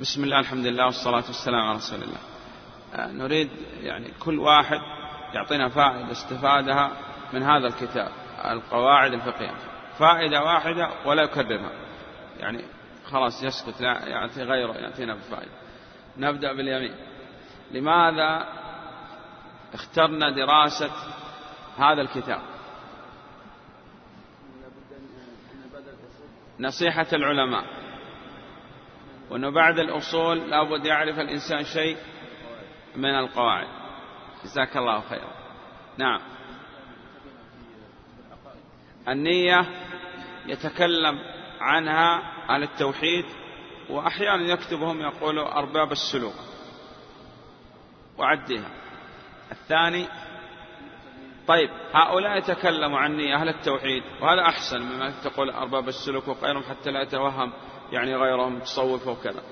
بسم الله الحمد لله والصلاة والسلام على رسول الله. نريد يعني كل واحد يعطينا فائدة استفادها من هذا الكتاب القواعد الفقهية. فائدة واحدة ولا يكررها. يعني خلاص يسكت لا يعطي غيره يأتينا بفائدة. نبدأ باليمين. لماذا اخترنا دراسة هذا الكتاب؟ نصيحة العلماء. وأنه بعد الأصول لابد يعرف الإنسان شيء من القواعد. جزاك الله خيرا. نعم. النية يتكلم عنها عن التوحيد وأحيانا يكتبهم يقولوا أرباب السلوك وعدها. الثاني طيب هؤلاء يتكلموا عني أهل التوحيد وهذا أحسن مما تقول أرباب السلوك وغيرهم حتى لا يتوهم. يعني غيرهم تصوف وكذا.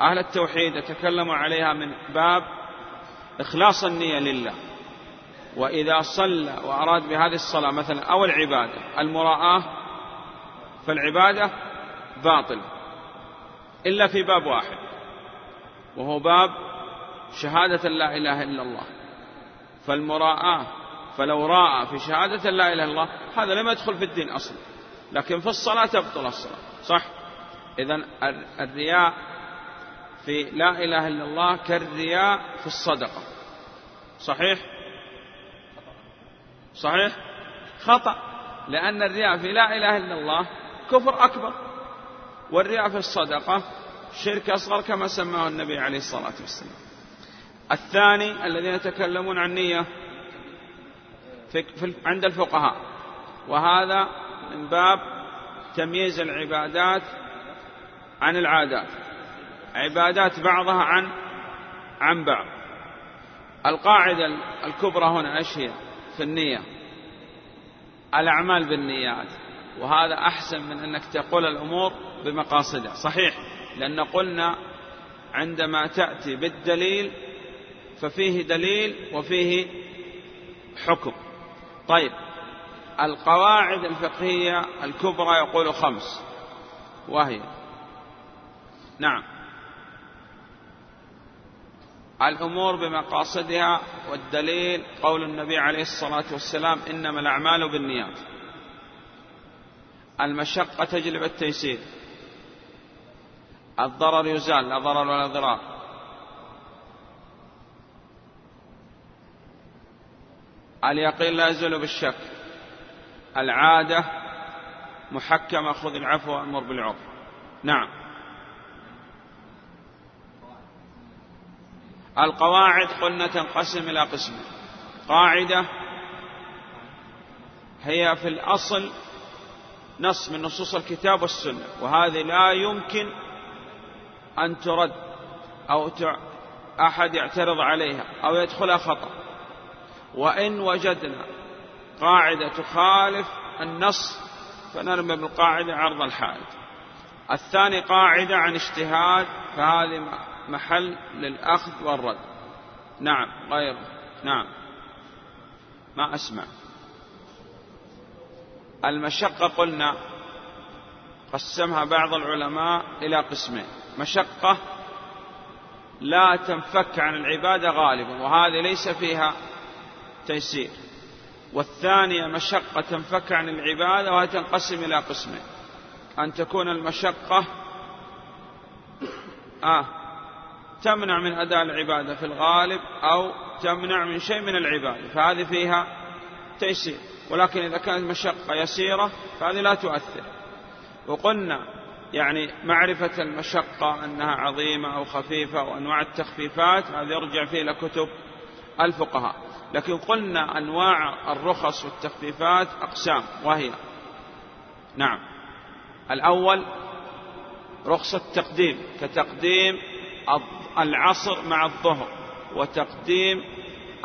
أهل التوحيد يتكلموا عليها من باب إخلاص النية لله. وإذا صلى وأراد بهذه الصلاة مثلا أو العبادة المراءة فالعبادة باطل. إلا في باب واحد وهو باب شهادة لا إله إلا الله. فالمراءة فلو راى في شهادة لا إله إلا الله هذا لم يدخل في الدين أصلا. لكن في الصلاة تبطل الصلاة صح؟ إذا الرياء في لا إله إلا الله كالرياء في الصدقة. صحيح؟ صحيح؟ خطأ. لأن الرياء في لا إله إلا الله كفر أكبر. والرياء في الصدقة شرك أصغر كما سماه النبي عليه الصلاة والسلام. الثاني الذين يتكلمون عن نية عند الفقهاء. وهذا من باب تمييز العبادات عن العادات. عبادات بعضها عن عن بعض. القاعدة الكبرى هنا إيش هي؟ في النية. الأعمال بالنيات. وهذا أحسن من أنك تقول الأمور بمقاصدها. صحيح. لأن قلنا عندما تأتي بالدليل ففيه دليل وفيه حكم. طيب. القواعد الفقهية الكبرى يقول خمس. وهي نعم. الأمور بمقاصدها والدليل قول النبي عليه الصلاة والسلام إنما الأعمال بالنيات. المشقة تجلب التيسير الضرر يزال لا ضرر ولا ضرار. اليقين لا يزول بالشك. العادة محكمة خذ العفو وأمر بالعرف نعم. القواعد قلنا تنقسم إلى قسمين قاعدة هي في الأصل نص من نصوص الكتاب والسنة وهذه لا يمكن أن ترد أو أحد يعترض عليها أو يدخلها خطأ. وإن وجدنا قاعدة تخالف النص فنرمي بالقاعدة عرض الحائط. الثاني قاعدة عن اجتهاد فهذه محل للأخذ والرد. نعم غير. نعم. ما أسمع. المشقة قلنا قسمها بعض العلماء إلى قسمين. مشقة لا تنفك عن العبادة غالبا وهذه ليس فيها تيسير. والثانية مشقة تنفك عن العبادة وهي تنقسم إلى قسمين. أن تكون المشقة آه. تمنع من أداء العبادة في الغالب أو تمنع من شيء من العبادة فهذه فيها تيسير. ولكن إذا كانت مشقة يسيرة فهذه لا تؤثر. وقلنا يعني معرفة المشقة أنها عظيمة أو خفيفة وأنواع التخفيفات هذا يرجع فيه إلى كتب الفقهاء. لكن قلنا أنواع الرخص والتخفيفات أقسام وهي نعم. الأول رخصة تقديم كتقديم العصر مع الظهر وتقديم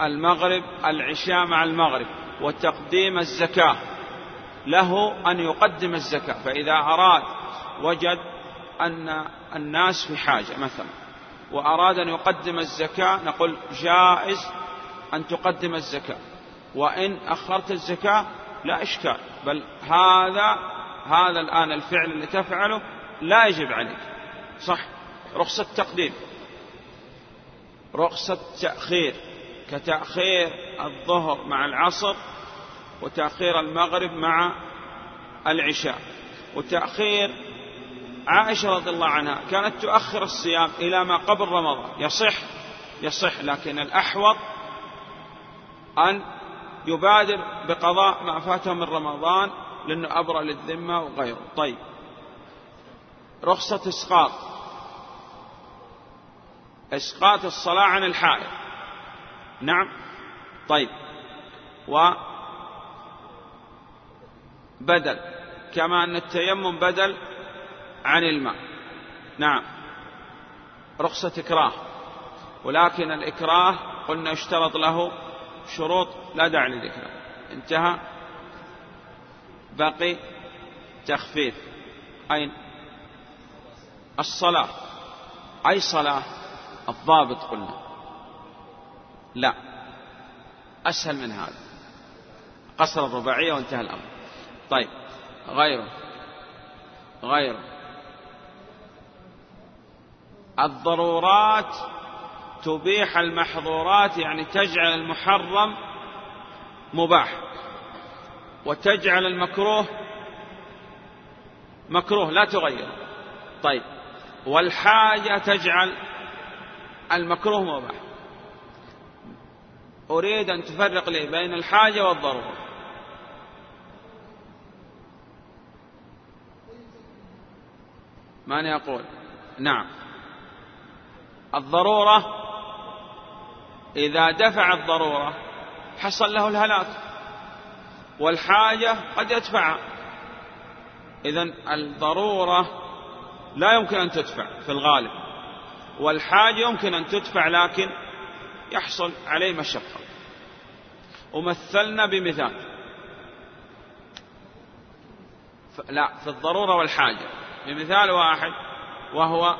المغرب العشاء مع المغرب وتقديم الزكاة. له أن يقدم الزكاة فإذا أراد وجد أن الناس في حاجة مثلا وأراد أن يقدم الزكاة نقول جائز أن تقدم الزكاة. وإن أخرت الزكاة لا إشكال بل هذا هذا الآن الفعل اللي تفعله لا يجب عليك. صح رخصة تقديم رخصة تأخير كتأخير الظهر مع العصر وتأخير المغرب مع العشاء وتأخير عائشة رضي الله عنها كانت تؤخر الصيام إلى ما قبل رمضان يصح يصح لكن الأحوط أن يبادر بقضاء ما فاته من رمضان لأنه أبرأ للذمة وغيره. طيب رخصة إسقاط. إسقاط الصلاة عن الحائط نعم. طيب. و بدل. كما أن التيمم بدل عن الماء. نعم. رخصة إكراه. ولكن الإكراه قلنا اشترط له شروط لا داعي لذكرها انتهى. بقي تخفيف. أين؟ الصلاة. أي صلاة؟ الضابط قلنا. لا. أسهل من هذا. قصر الرباعية وانتهى الأمر. طيب. غيره. غيره. الضرورات تبيح المحظورات يعني تجعل المحرم مباح. وتجعل المكروه مكروه لا تغير. طيب. والحاجة تجعل المكروه مباح أريد أن تفرق لي بين الحاجة والضرورة. من يقول؟ نعم. الضرورة إذا دفع الضرورة حصل له الهلاك والحاجة قد يدفعها إذا الضرورة لا يمكن أن تدفع في الغالب. والحاجة يمكن أن تدفع لكن يحصل عليه مشقة. ومثلنا بمثال. لا في الضرورة والحاجة. بمثال واحد وهو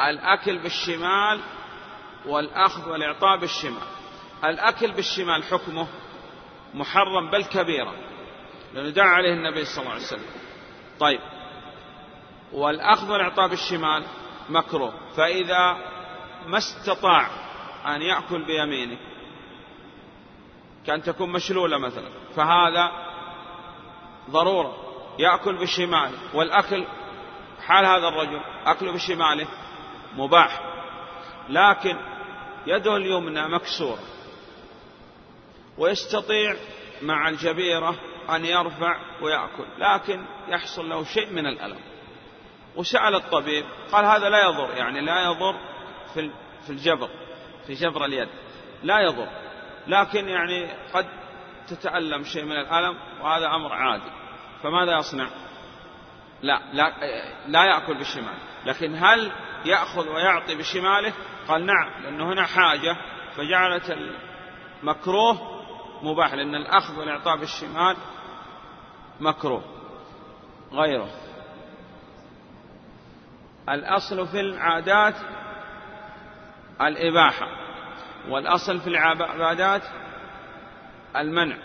الأكل بالشمال والأخذ والإعطاء بالشمال. الأكل بالشمال حكمه محرم بل كبيرة لأنه دعا عليه النبي صلى الله عليه وسلم. طيب. والأخذ والإعطاء بالشمال مكروه. فإذا ما استطاع أن يأكل بيمينه كأن تكون مشلولة مثلا فهذا ضرورة. يأكل بشماله والأكل حال هذا الرجل أكله بشماله مباح. لكن يده اليمنى مكسورة ويستطيع مع الجبيرة أن يرفع ويأكل لكن يحصل له شيء من الألم. وسأل الطبيب. قال هذا لا يضر يعني لا يضر في في الجبر في جبر اليد. لا يضر. لكن يعني قد تتألم شيء من الألم وهذا أمر عادي. فماذا يصنع؟ لا لا, لا يأكل بالشمال لكن هل يأخذ ويعطي بشماله؟ قال نعم لأنه هنا حاجة. فجعلت المكروه مباح لأن الأخذ والإعطاء بالشمال مكروه. غيره. الأصل في العادات الإباحة والأصل في العبادات المنع.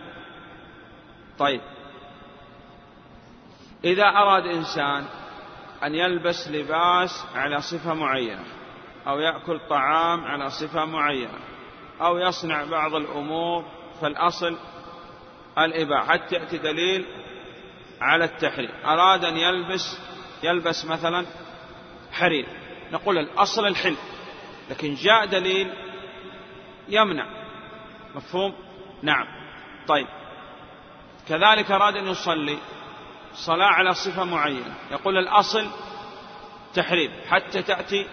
طيب. إذا أراد إنسان أن يلبس لباس على صفة معينة أو يأكل طعام على صفة معينة أو يصنع بعض الأمور فالأصل الإباحة. حتى يأتي دليل على التحريم؟ أراد أن يلبس يلبس مثلا حرير. نقول الأصل الحل. لكن جاء دليل يمنع. مفهوم؟ نعم. طيب. كذلك أراد أن يصلي صلاة على صفة معينة. يقول الأصل تحريم حتى تأتي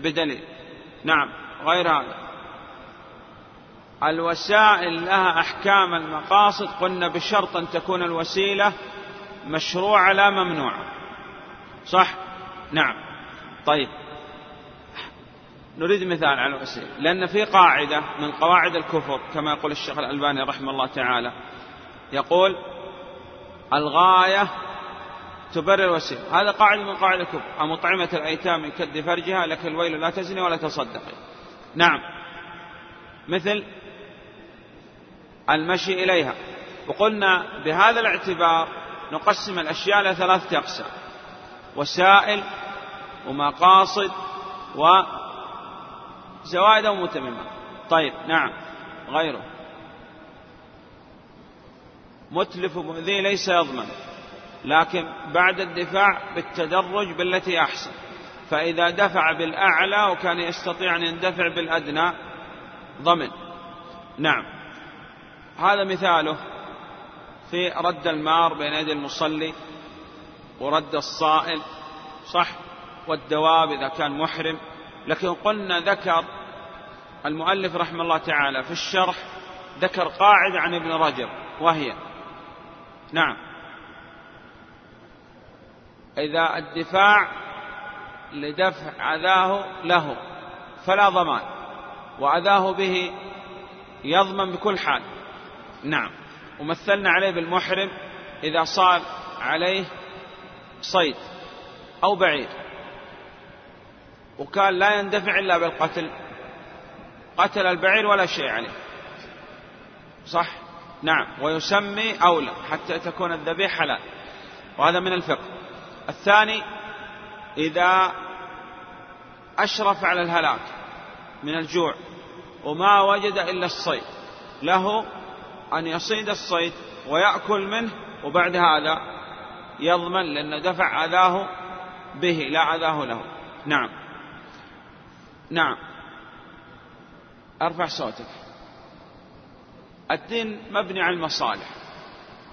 بدليل. نعم. غير هذا. الوسائل لها أحكام المقاصد. قلنا بشرط أن تكون الوسيلة مشروعة لا ممنوعة. صح؟ نعم. طيب. نريد مثال على الوسيلة لأن في قاعدة من قواعد الكفر كما يقول الشيخ الألباني رحمه الله تعالى يقول الغاية تبرر الوسيلة هذا قاعدة من قواعد الكفر. أمطعمة الأيتام كد فرجها لك الويل لا تزني ولا تصدقي نعم. مثل المشي إليها. وقلنا بهذا الاعتبار نقسم الأشياء إلى ثلاثة أقسام. وسائل ومقاصد وزوائد أو متممات طيب نعم. غيره. متلف مؤذي ليس يضمن لكن بعد الدفاع بالتدرج بالتي أحسن. فإذا دفع بالأعلى وكان يستطيع أن يندفع بالأدنى ضمن. نعم. هذا مثاله في رد المار بين يدي المصلي ورد الصائل صح والدواب إذا كان محرم. لكن قلنا ذكر المؤلف رحمه الله تعالى في الشرح ذكر قاعدة عن ابن رجب وهي نعم. إذا الدفاع لدفع أذاه له فلا ضمان وأذاه به يضمن بكل حال. نعم. ومثلنا عليه بالمحرم إذا صار عليه صيد أو بعير وكان لا يندفع إلا بالقتل. قتل البعير ولا شيء عليه. صح؟ نعم. ويسمي أولى حتى تكون الذبيح حلال. وهذا من الفقه. الثاني إذا أشرف على الهلاك من الجوع وما وجد إلا الصيد له أن يصيد الصيد ويأكل منه. وبعد هذا يضمن لأن دفع أذاه به لا أذاه له. نعم. نعم. أرفع صوتك. الدين مبني على المصالح.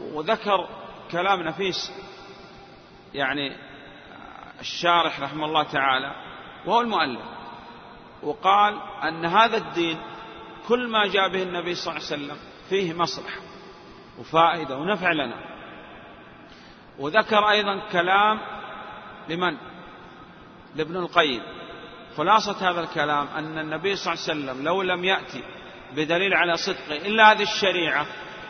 وذكر كلام نفيس يعني الشارح رحمه الله تعالى وهو المؤلف. وقال أن هذا الدين كل ما جاء به النبي صلى الله عليه وسلم فيه مصلحة وفائدة ونفع لنا. وذكر أيضا كلام لمن؟ لابن القيم. خلاصة هذا الكلام أن النبي صلى الله عليه وسلم لو لم يأتي بدليل على صدقه إلا هذه الشريعة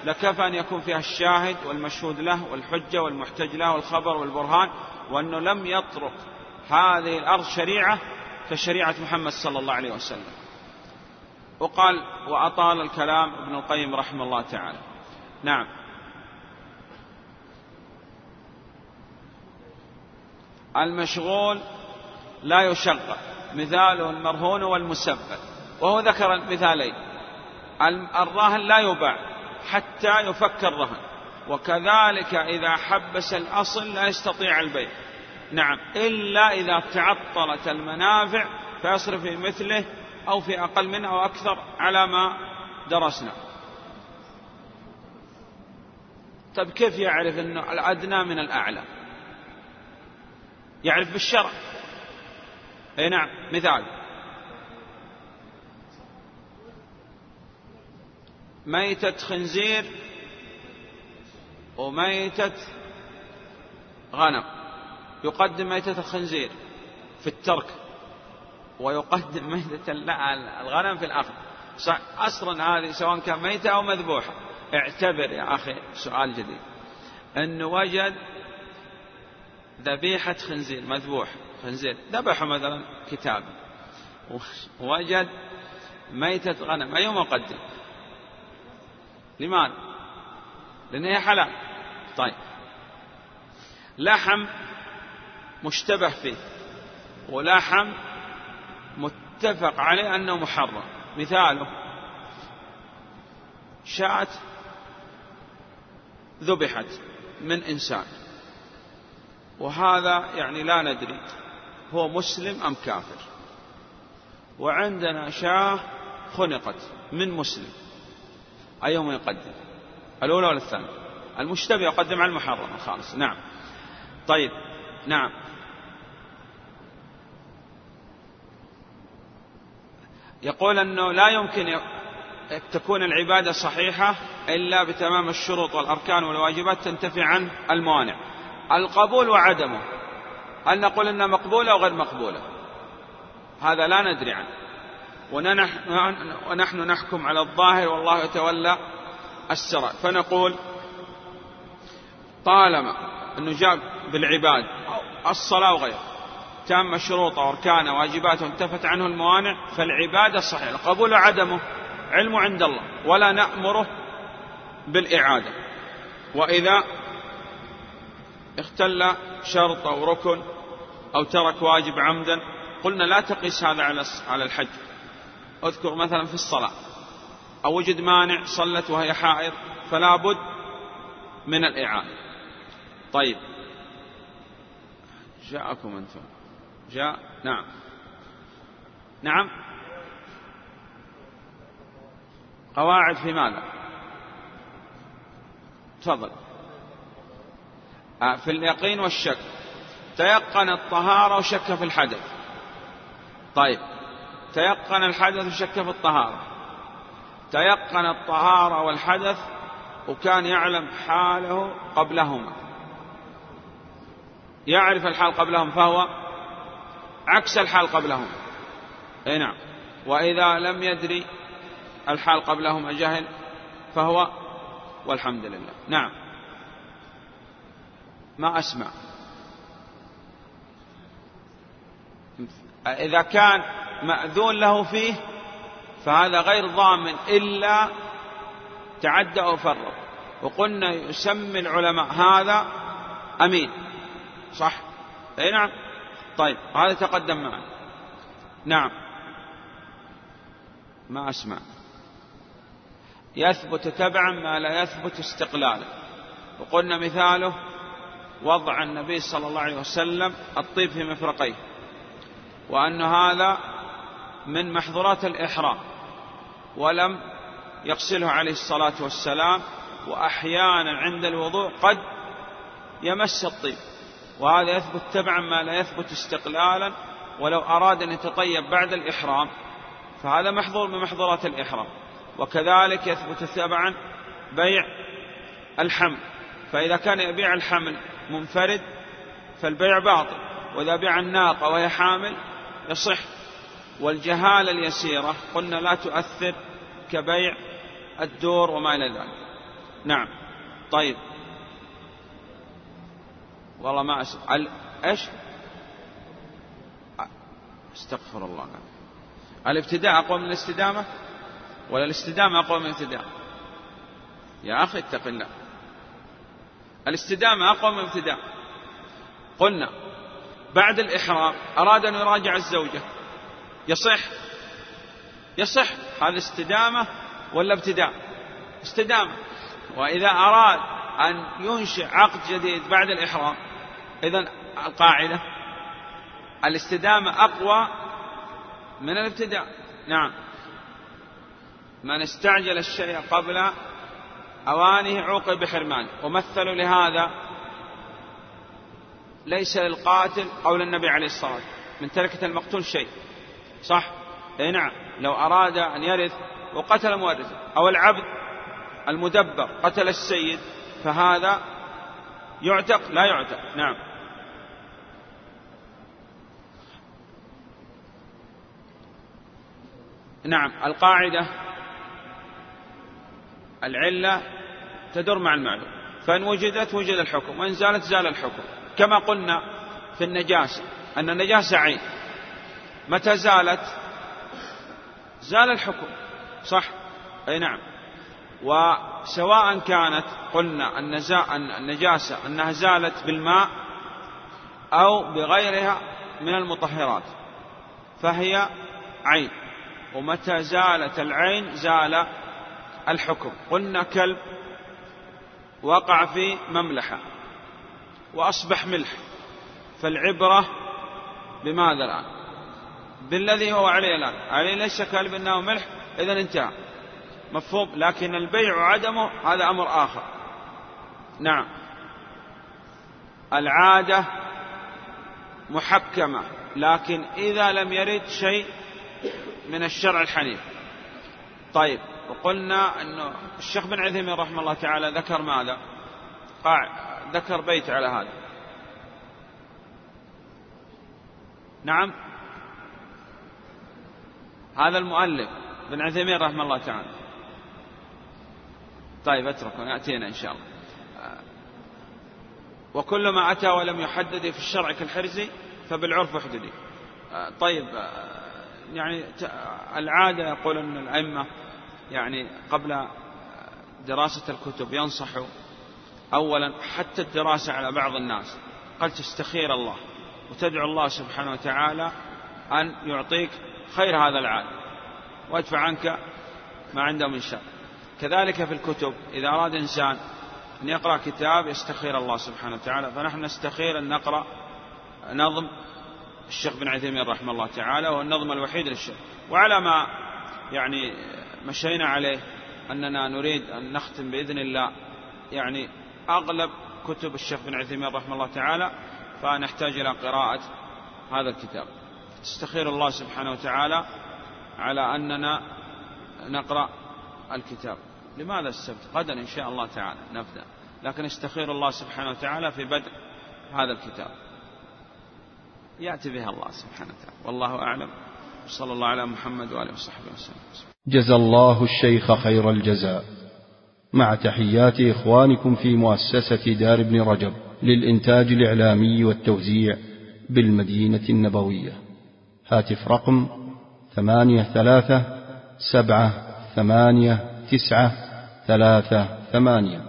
لكفى أن يكون فيها الشاهد والمشهود له والحجة والمحتج له والخبر والبرهان وأنه لم يطرق هذه الأرض شريعة كشريعة محمد صلى الله عليه وسلم. وقال وأطال الكلام ابن القيم رحمه الله تعالى. نعم. المشغول لا يشغل مثاله المرهون والمسبب وهو ذكر مثالين الراهن لا يباع حتى يفك الرهن. وكذلك إذا حبس الأصل لا يستطيع البيع. نعم إلا إذا تعطلت المنافع فيصرف في مثله أو في أقل منه أو أكثر على ما درسنا. طيب كيف يعرف أنه الأدنى من الأعلى؟ يعرف بالشرع. أي نعم مثال. ميتة خنزير وميتة غنم. يقدم ميتة الخنزير في الترك ويقدم ميتة الغنم في الأخذ. أصلا هذه سواء كان ميتة أو مذبوحة. اعتبر يا أخي سؤال جديد. أنه وجد ذبيحة خنزير مذبوح خنزير. ذبحه مثلا كتاب. وجد ميتة غنم. أيهما قدم لماذا؟ لأن هي حلال. طيب. لحم مشتبه فيه. ولحم متفق عليه أنه محرم. مثاله شاة ذبحت من إنسان. وهذا يعني لا ندري هو مسلم أم كافر؟ وعندنا شاة خنقت من مسلم. أيهما يقدم؟ الأولى ولا الثانية؟ المشتبه يقدم على المحرم الخالص نعم. طيب. نعم. يقول أنه لا يمكن تكون العبادة صحيحة إلا بتمام الشروط والأركان والواجبات تنتفي عنه الموانع. القبول وعدمه. هل نقول انها مقبوله أو غير مقبوله هذا لا ندري عنه. ونحن نحكم على الظاهر والله يتولى السرى فنقول طالما إنه جاء بالعباد الصلاة وغيره تم شروطه وأركانة واجباته انتفت عنه الموانع فالعبادة صحيحة. القبول وعدمه علمه عند الله ولا نأمره بالإعادة. وإذا اختل شرط أو ركن أو ترك واجب عمدا قلنا لا تقيس هذا على على الحج. أذكر مثلا في الصلاة أو وجد مانع صلت وهي حائض فلا بد من الإعادة طيب. جاءكم أنتم. جاء نعم. نعم. قواعد في ماذا؟ تفضل. في اليقين والشك. تيقن الطهارة وشك في الحدث. طيب. تيقن الحدث وشك في الطهارة. تيقن الطهارة والحدث وكان يعلم حاله قبلهما. يعرف الحال قبلهم فهو عكس الحال قبلهم. أي نعم. وإذا لم يدري الحال قبلهم جهل فهو والحمد لله. نعم. ما أسمع. إذا كان مأذون له فيه فهذا غير ضامن إلا تعدى أو فرط. وقلنا يسمي العلماء هذا أمين. صح؟ أي نعم. طيب هذا تقدم معنا. نعم. ما أسمع. يثبت تبعا ما لا يثبت استقلالا. وقلنا مثاله وضع النبي صلى الله عليه وسلم الطيب في مفرقيه. وأن هذا من محظورات الإحرام. ولم يغسله عليه الصلاة والسلام وأحيانا عند الوضوء قد يمس الطيب. وهذا يثبت تبعا ما لا يثبت استقلالا ولو أراد أن يتطيب بعد الإحرام فهذا محظور من محظورات الإحرام. وكذلك يثبت تبعا بيع الحمل. فإذا كان يبيع الحمل منفرد فالبيع باطل وإذا بيع الناقة وهي حامل يصح. والجهالة اليسيرة قلنا لا تؤثر كبيع الدور وما إلى ذلك. نعم. طيب. والله ما أسأل. إيش؟ استغفر الله. الابتداء أقوى من الاستدامة؟ ولا الاستدامة أقوى من الابتداء يا أخي اتق الله. الاستدامة أقوى من الابتداء. قلنا بعد الإحرام أراد أن يراجع الزوجة. يصح؟ يصح. هذا استدامة ولا ابتداء؟ استدامة. وإذا أراد أن ينشئ عقد جديد بعد الإحرام إذا القاعدة الاستدامة أقوى من الابتداء. نعم. من استعجل الشيء قبل أوانه عوقب بحرمانه ومثلوا لهذا ليس للقاتل قول النبي عليه الصلاة والسلام. من تركة المقتول شيء. صح؟ أي نعم. لو أراد أن يرث وقتل مورثه. أو العبد المدبر قتل السيد فهذا يعتق لا يعتق. نعم. نعم. القاعدة العلة تدور مع المعلوم فإن وجدت وجد الحكم. وإن زالت زال الحكم. كما قلنا في النجاسة أن النجاسة عين. متى زالت؟ زال الحكم. صح؟ أي نعم. وسواء كانت قلنا النجاسة أنها زالت بالماء أو بغيرها من المطهرات فهي عين. ومتى زالت العين؟ زال الحكم. قلنا كلب وقع في مملحة وأصبح ملح. فالعبرة بماذا الآن؟ بالذي هو عليه الآن. عليه ليس كلب أنه ملح إذا انتهى. مفهوم؟ لكن البيع وعدمه هذا أمر آخر. نعم. العادة محكمة لكن إذا لم يرد شيء من الشرع الحنيف. طيب. وقلنا أنه الشيخ بن عثيمين رحمه الله تعالى ذكر ماذا؟ قاع ذكر بيت على هذا. نعم. هذا المؤلف بن عثيمين رحمه الله تعالى. طيب اتركه يأتينا إن شاء الله. وكل ما أتى ولم يحدد في الشرع كالحرزي فبالعرف احددي. طيب يعني العادة يقول أن الأئمة يعني قبل دراسة الكتب ينصحوا أولا حتى الدراسة على بعض الناس. قال تستخير الله وتدعو الله سبحانه وتعالى أن يعطيك خير هذا العالم ويدفع عنك ما عنده من شر. كذلك في الكتب إذا أراد إنسان أن يقرأ كتاب يستخير الله سبحانه وتعالى. فنحن نستخير أن نقرأ نظم الشيخ بن عثيمين رحمه الله تعالى وهو النظم الوحيد للشيخ. وعلى ما يعني مشينا عليه أننا نريد أن نختم بإذن الله. يعني أغلب كتب الشيخ بن عثيمين رحمه الله تعالى فنحتاج إلى قراءة هذا الكتاب. تستخير الله سبحانه وتعالى على أننا نقرأ الكتاب. لماذا السبت غدا إن شاء الله تعالى نبدأ. لكن استخير الله سبحانه وتعالى في بدء هذا الكتاب. يأتي بها الله سبحانه وتعالى. والله أعلم. صلى الله على محمد وآله وصحبه وسلم. جزى الله الشيخ خير الجزاء. مع تحيات إخوانكم في مؤسسة دار ابن رجب للإنتاج الإعلامي والتوزيع بالمدينة النبوية. هاتف رقم ثمانية ثلاثة سبعة ثمانية تسعة ثلاثة ثمانية.